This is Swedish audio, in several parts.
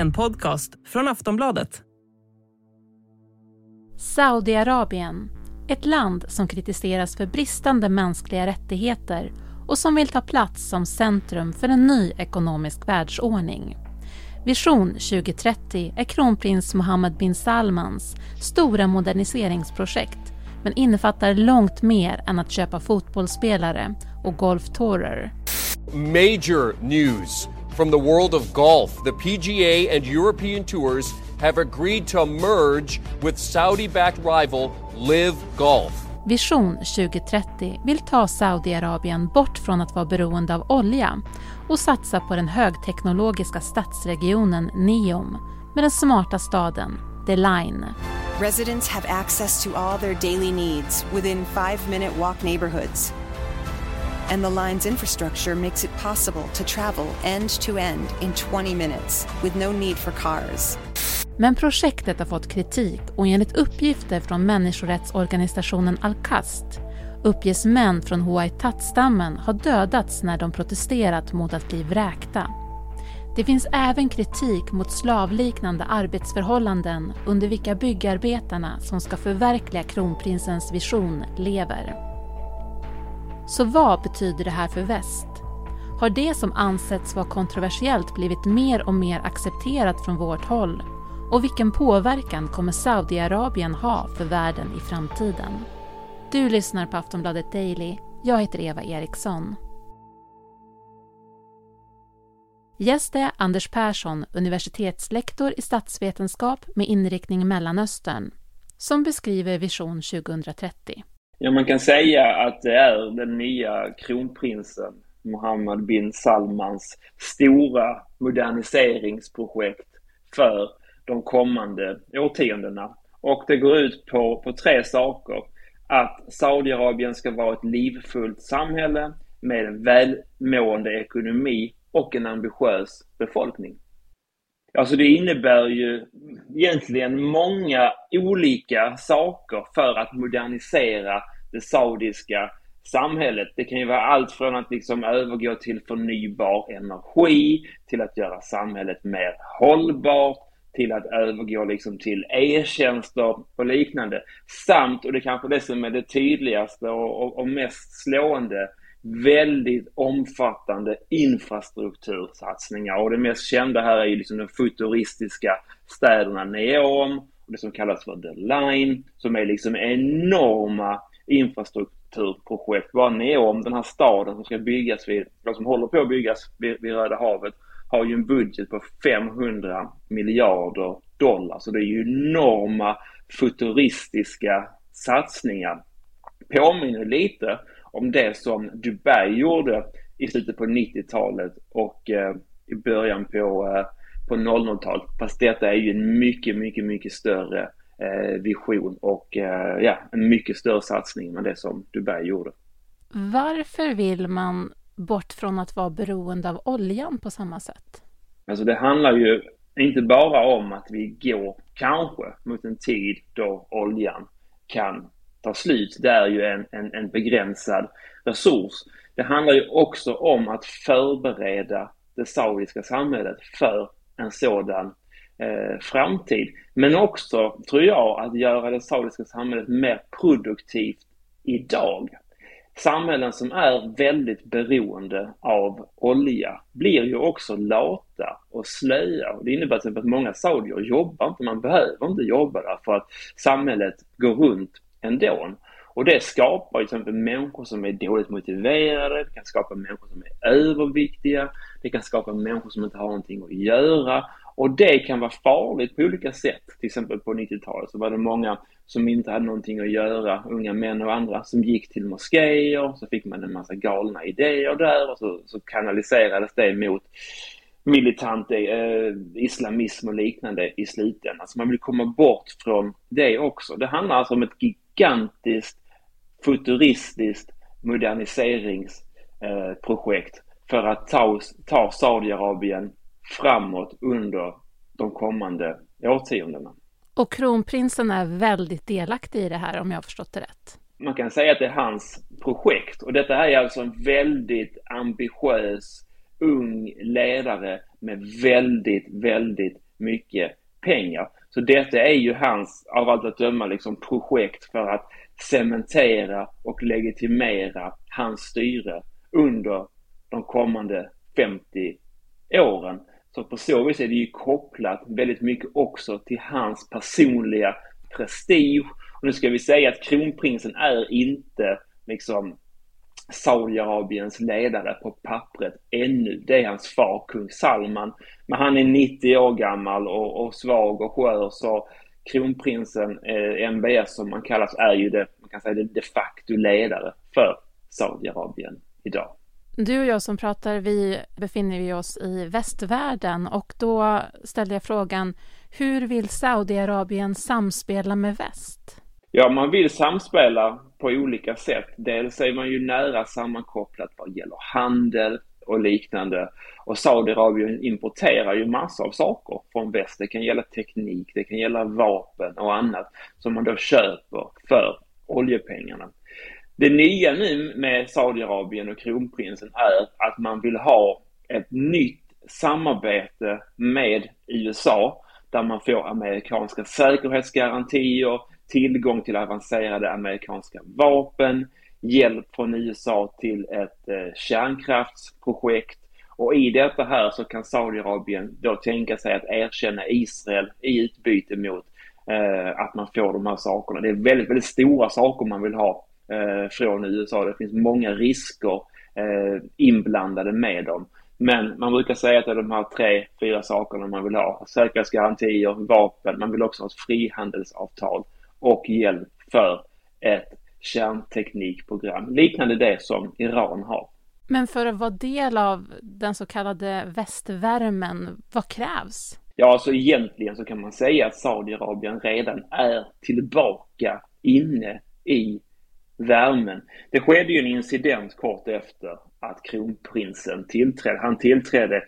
En podcast från Aftonbladet. Saudiarabien, ett land som kritiseras för bristande mänskliga rättigheter och som vill ta plats som centrum för en ny ekonomisk världsordning. Vision 2030 är kronprins Mohammed bin Salmans stora moderniseringsprojekt men innefattar långt mer än att köpa fotbollsspelare och golftourer. Major news from the world of golf. The PGA and European Tours have agreed to merge with Saudi-backed rival Live Golf. Vision 2030 vill ta Saudiarabien bort från att vara beroende av olja och satsa på den högteknologiska stadsregionen Neom med den smarta staden The Line. Residents have access to all their daily needs within five minute walk neighborhoods. And the line's infrastructure makes it possible to travel end to end in 20 minutes with no need for cars. Men projektet har fått kritik och enligt uppgifter från människorättsorganisationen Al-Qast uppges män från Huaytat-stammen ha dödats när de protesterat mot att bli vräkta. Det finns även kritik mot slavliknande arbetsförhållanden under vilka byggarbetarna som ska förverkliga kronprinsens vision lever. Så vad betyder det här för väst? Har det som ansetts vara kontroversiellt blivit mer och mer accepterat från vårt håll? Och vilken påverkan kommer Saudiarabien ha för världen i framtiden? Du lyssnar på Aftonbladet Daily. Jag heter Eva Eriksson. Gäst är Anders Persson, universitetslektor i statsvetenskap med inriktning Mellanöstern, som beskriver Vision 2030. Ja, man kan säga att det är den nya kronprinsen Mohammed bin Salmans stora moderniseringsprojekt för de kommande årtiondena. Och det går ut på, på tre saker. Att Saudiarabien ska vara ett livfullt samhälle med en välmående ekonomi och en ambitiös befolkning. Alltså det innebär ju egentligen många olika saker för att modernisera det saudiska samhället. Det kan ju vara allt från att liksom övergå till förnybar energi, till att göra samhället mer hållbart, till att övergå liksom till e-tjänster och liknande. Samt, och det kanske det som är det tydligaste och, och, och mest slående, väldigt omfattande infrastruktursatsningar och det mest kända här är ju liksom de futuristiska städerna Neom och det som kallas för The Line som är liksom enorma infrastrukturprojekt. Bara Neom, den här staden som ska byggas vid, som håller på att byggas vid, vid Röda havet har ju en budget på 500 miljarder dollar. Så det är ju enorma futuristiska satsningar. Påminner lite om det som Dubai gjorde i slutet på 90-talet och eh, i början på, eh, på 00-talet. Fast detta är ju en mycket, mycket, mycket större eh, vision och ja, en mycket större satsning än det som Dubai gjorde. Varför vill man bort från att vara beroende av oljan på samma sätt? Alltså det handlar ju inte bara om att vi går kanske mot en tid då oljan kan tar slut. Det är ju en, en, en begränsad resurs. Det handlar ju också om att förbereda det saudiska samhället för en sådan eh, framtid. Men också, tror jag, att göra det saudiska samhället mer produktivt idag. Samhällen som är väldigt beroende av olja blir ju också lata och slöa. Det innebär till exempel att många saudier jobbar inte, man behöver inte jobba där för att samhället går runt ändå. Och det skapar till exempel människor som är dåligt motiverade, det kan skapa människor som är överviktiga, det kan skapa människor som inte har någonting att göra. Och det kan vara farligt på olika sätt. Till exempel på 90-talet så var det många som inte hade någonting att göra, unga män och andra, som gick till moskéer, så fick man en massa galna idéer där och så, så kanaliserades det mot militant eh, islamism och liknande i slutändan. Så man vill komma bort från det också. Det handlar alltså om ett gigantiskt futuristiskt moderniseringsprojekt eh, för att ta, ta Saudiarabien framåt under de kommande årtiondena. Och kronprinsen är väldigt delaktig i det här om jag har förstått det rätt. Man kan säga att det är hans projekt och detta är alltså en väldigt ambitiös ung ledare med väldigt, väldigt mycket pengar. Så detta är ju hans, av allt att döma, liksom projekt för att cementera och legitimera hans styre under de kommande 50 åren. Så på så vis är det ju kopplat väldigt mycket också till hans personliga prestige. Och nu ska vi säga att kronprinsen är inte liksom Saudiarabiens ledare på pappret ännu. Det är hans far, kung Salman. Men han är 90 år gammal och, och svag och skör så kronprinsen eh, MBS som man kallas är ju det, man kan säga det de facto ledare för Saudiarabien idag. Du och jag som pratar, vi befinner oss i västvärlden och då ställde jag frågan, hur vill Saudiarabien samspela med väst? Ja, man vill samspela på olika sätt. Dels är man ju nära sammankopplat vad gäller handel och liknande. Och Saudiarabien importerar ju massor av saker från väst. Det kan gälla teknik, det kan gälla vapen och annat som man då köper för oljepengarna. Det nya nu med Saudiarabien och kronprinsen är att man vill ha ett nytt samarbete med USA där man får amerikanska säkerhetsgarantier, tillgång till avancerade amerikanska vapen, hjälp från USA till ett eh, kärnkraftsprojekt och i detta här så kan Saudiarabien då tänka sig att erkänna Israel i utbyte mot eh, att man får de här sakerna. Det är väldigt, väldigt stora saker man vill ha eh, från USA. Det finns många risker eh, inblandade med dem. Men man brukar säga att det är de här tre, fyra sakerna man vill ha. Säkerhetsgarantier, vapen, man vill också ha ett frihandelsavtal och hjälp för ett kärnteknikprogram liknande det som Iran har. Men för att vara del av den så kallade västvärmen, vad krävs? Ja, alltså egentligen så kan man säga att Saudiarabien redan är tillbaka inne i värmen. Det skedde ju en incident kort efter att kronprinsen tillträdde. Han tillträdde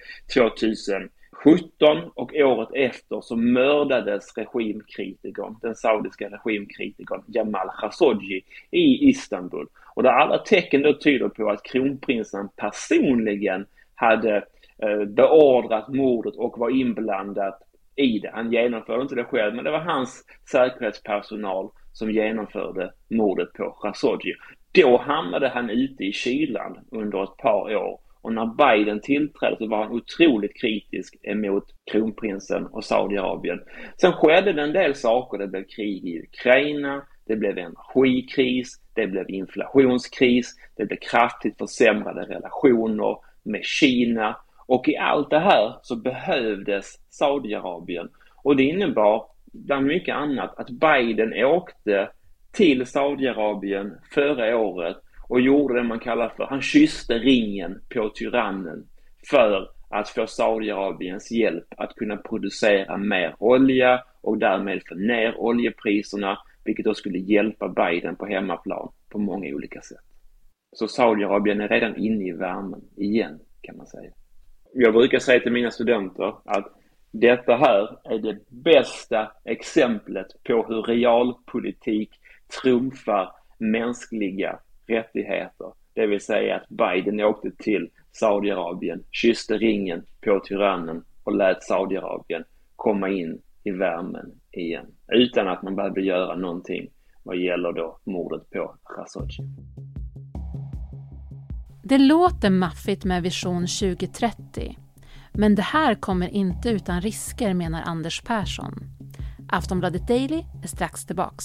2017 och året efter så mördades regimkritikern, den saudiska regimkritikern Jamal Khashoggi i Istanbul. Och där alla tecken då tyder på att kronprinsen personligen hade eh, beordrat mordet och var inblandad i det. Han genomförde inte det själv, men det var hans säkerhetspersonal som genomförde mordet på Khashoggi. Då hamnade han ute i kylan under ett par år och när Biden tillträdde så var han otroligt kritisk emot kronprinsen och Saudiarabien. Sen skedde det en del saker. Det blev krig i Ukraina, det blev energikris, det blev inflationskris, det blev kraftigt försämrade relationer med Kina och i allt det här så behövdes Saudiarabien och det innebar bland mycket annat att Biden åkte till Saudiarabien förra året och gjorde det man kallar för, han kysste ringen på tyrannen för att få Saudiarabiens hjälp att kunna producera mer olja och därmed få ner oljepriserna, vilket då skulle hjälpa Biden på hemmaplan på många olika sätt. Så Saudiarabien är redan inne i värmen igen, kan man säga. Jag brukar säga till mina studenter att detta här är det bästa exemplet på hur realpolitik trumfar mänskliga rättigheter. Det vill säga att Biden åkte till Saudiarabien, kysste ringen på tyrannen och lät Saudiarabien komma in i värmen igen. Utan att man behövde göra någonting vad gäller då mordet på Khashoggi. Det låter maffigt med Vision 2030. Men det här kommer inte utan risker menar Anders Persson. Aftonbladet Daily är strax tillbaks.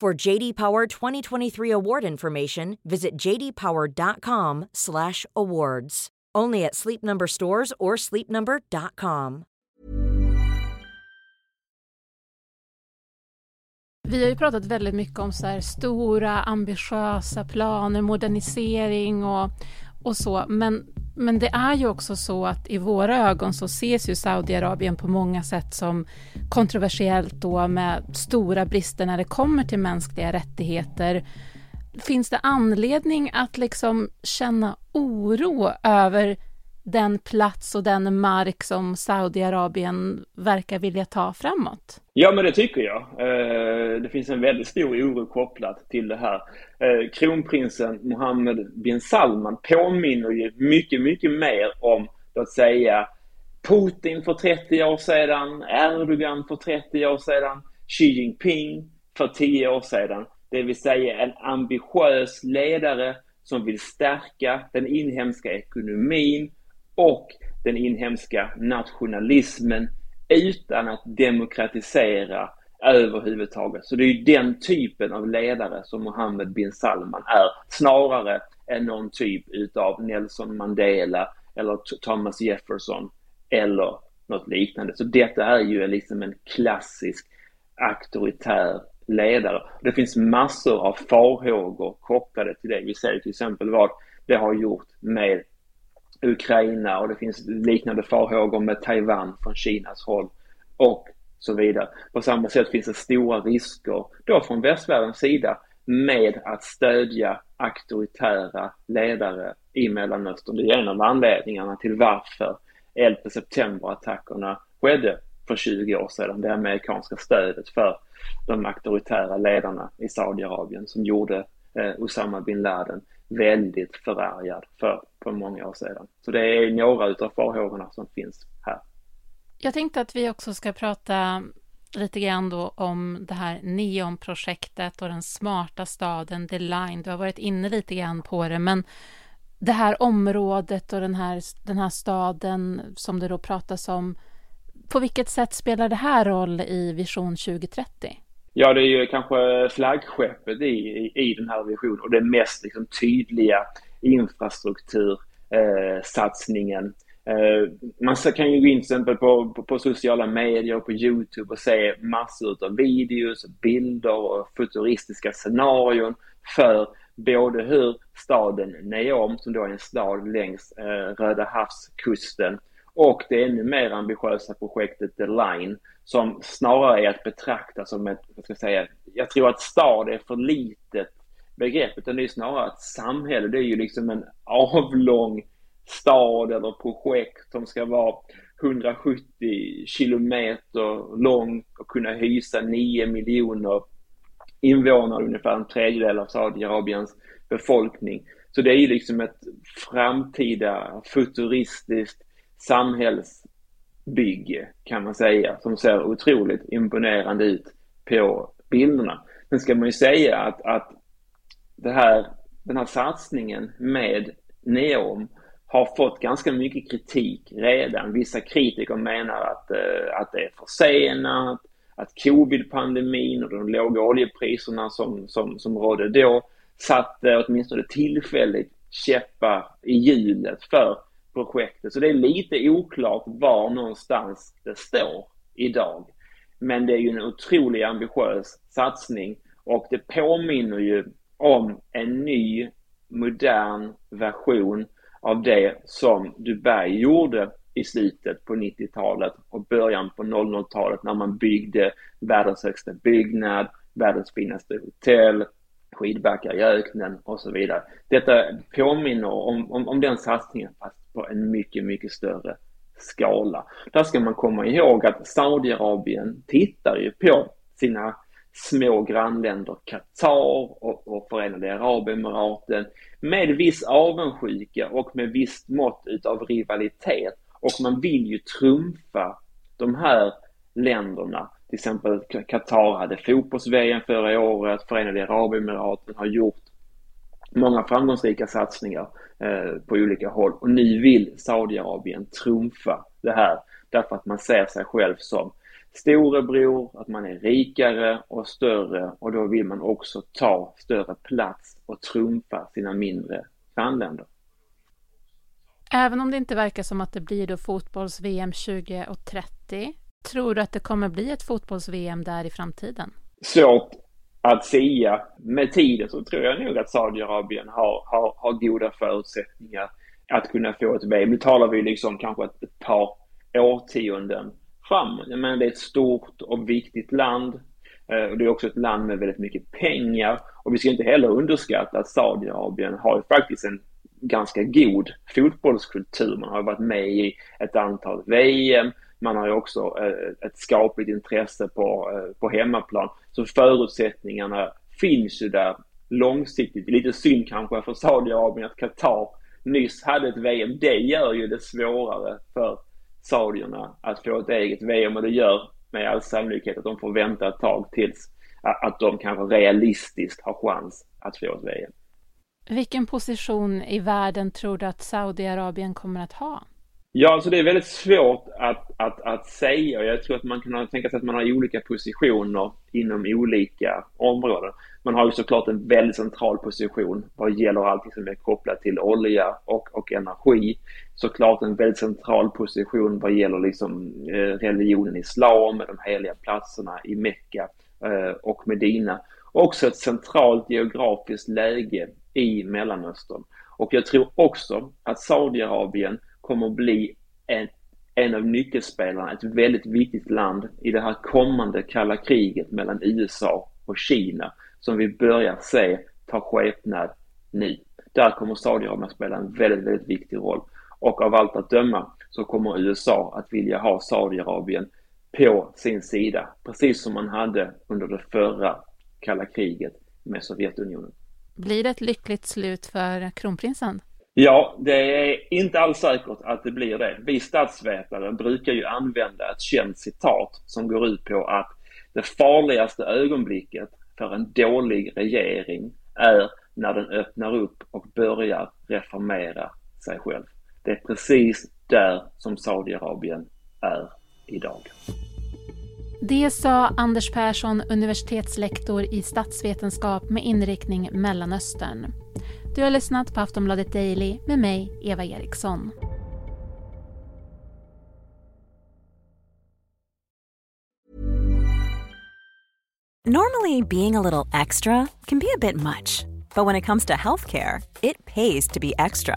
For JD Power 2023 award information, visit jdpower.com/awards. Only at Sleep Number stores or sleepnumber.com. Vi har ju pratat väldigt mycket om så här stora ambitiösa planer, modernisering och, och så. Men, men det är ju också så att i våra ögon så ses ju Saudiarabien på många sätt som kontroversiellt då med stora brister när det kommer till mänskliga rättigheter. Finns det anledning att liksom känna oro över den plats och den mark som Saudiarabien verkar vilja ta framåt? Ja, men det tycker jag. Eh, det finns en väldigt stor oro kopplat till det här. Eh, kronprinsen Mohammed bin Salman påminner ju mycket, mycket mer om, låt säga, Putin för 30 år sedan, Erdogan för 30 år sedan, Xi Jinping för 10 år sedan. Det vill säga en ambitiös ledare som vill stärka den inhemska ekonomin och den inhemska nationalismen utan att demokratisera överhuvudtaget. Så det är ju den typen av ledare som Mohammed bin Salman är, snarare än någon typ utav Nelson Mandela eller Thomas Jefferson eller något liknande. Så detta är ju liksom en klassisk auktoritär ledare. Det finns massor av farhågor kopplade till det. Vi ser till exempel vad det har gjort med Ukraina och det finns liknande farhågor med Taiwan från Kinas håll och så vidare. På samma sätt finns det stora risker då från västvärldens sida med att stödja auktoritära ledare i Mellanöstern. Det är en av anledningarna till varför 11 september-attackerna skedde för 20 år sedan. Det amerikanska stödet för de auktoritära ledarna i Saudiarabien som gjorde eh, Osama bin Laden väldigt förargad för, för många år sedan. Så det är några utav farhågorna som finns här. Jag tänkte att vi också ska prata lite grann då om det här neonprojektet och den smarta staden The Line. Du har varit inne lite grann på det, men det här området och den här, den här staden som det då pratas om, på vilket sätt spelar det här roll i Vision 2030? Ja, det är ju kanske flaggskeppet i, i, i den här visionen och den mest liksom, tydliga infrastruktursatsningen. Eh, eh, man kan ju gå in till exempel på, på, på, sociala medier och på Youtube och se massor av videos, bilder och futuristiska scenarion för både hur staden Neom, som då är en stad längs eh, Röda havskusten, och det ännu mer ambitiösa projektet The Line som snarare är att betrakta som ett, vad ska jag säga, jag tror att stad är för litet begrepp utan det är snarare ett samhälle, det är ju liksom en avlång stad eller projekt som ska vara 170 kilometer lång och kunna hysa 9 miljoner invånare, ungefär en tredjedel av Saudiarabiens befolkning. Så det är ju liksom ett framtida futuristiskt samhälls bygge kan man säga som ser otroligt imponerande ut på bilderna. Sen ska man ju säga att, att det här, den här satsningen med Neom har fått ganska mycket kritik redan. Vissa kritiker menar att, eh, att det är försenat, att covid-pandemin och de låga oljepriserna som, som, som rådde då satte åtminstone tillfälligt käppar i hjulet för projektet. Så det är lite oklart var någonstans det står idag. Men det är ju en otroligt ambitiös satsning och det påminner ju om en ny modern version av det som Dubai gjorde i slutet på 90-talet och början på 00-talet när man byggde världens högsta byggnad, världens finaste hotell, skidbackar i öknen och så vidare. Detta påminner om, om, om den satsningen fast på en mycket, mycket större skala. Där ska man komma ihåg att Saudiarabien tittar ju på sina små grannländer Qatar och, och Förenade Arabemiraten med viss avundsjuka och med visst mått utav rivalitet och man vill ju trumfa de här länderna. Till exempel Qatar hade fotbolls-VM förra året, Förenade Arabemiraten har gjort många framgångsrika satsningar eh, på olika håll och nu vill Saudiarabien trumfa det här därför att man ser sig själv som storebror, att man är rikare och större och då vill man också ta större plats och trumfa sina mindre grannländer. Även om det inte verkar som att det blir då fotbolls-VM 2030, tror du att det kommer bli ett fotbolls-VM där i framtiden? Svårt att sia. Med tiden så tror jag nog att Saudiarabien har, har, har goda förutsättningar att kunna få ett VM. Nu talar vi liksom kanske ett, par årtionden framåt. Men det är ett stort och viktigt land. Eh, och det är också ett land med väldigt mycket pengar. Och vi ska inte heller underskatta att Saudiarabien har ju faktiskt en ganska god fotbollskultur. Man har varit med i ett antal VM. Man har ju också eh, ett skapligt intresse på, eh, på hemmaplan. Så förutsättningarna finns ju där långsiktigt. Lite synd kanske för Saudiarabien att Qatar nyss hade ett VM. Det gör ju det svårare för saudierna att få ett eget VM och det gör med all sannolikhet att de får vänta ett tag tills att de kanske realistiskt har chans att få ett VM. Vilken position i världen tror du att Saudiarabien kommer att ha? Ja, alltså det är väldigt svårt att, att, att säga. Jag tror att man kan tänka sig att man har olika positioner inom olika områden. Man har ju såklart en väldigt central position vad gäller allting som är kopplat till olja och, och energi. Såklart en väldigt central position vad gäller liksom eh, religionen islam, de heliga platserna i Mecka eh, och Medina. Också ett centralt geografiskt läge i Mellanöstern. Och jag tror också att Saudiarabien kommer att bli en, en av nyckelspelarna, ett väldigt viktigt land i det här kommande kalla kriget mellan USA och Kina som vi börjar se ta skepnad nu. Där kommer Saudiarabien spela en väldigt, väldigt viktig roll. Och av allt att döma så kommer USA att vilja ha Saudiarabien på sin sida, precis som man hade under det förra kalla kriget med Sovjetunionen. Blir det ett lyckligt slut för kronprinsen? Ja, det är inte alls säkert att det blir det. Vi statsvetare brukar ju använda ett känt citat som går ut på att det farligaste ögonblicket för en dålig regering är när den öppnar upp och börjar reformera sig själv. Det är precis där som Saudiarabien är idag. Det sa Anders Persson, universitetslektor i statsvetenskap med inriktning Mellanöstern. Du har lyssnat på Aftonbladet Daily med mig, Eva Eriksson. Normally being a little extra can be a bit much, but when it comes to healthcare, it pays to be extra.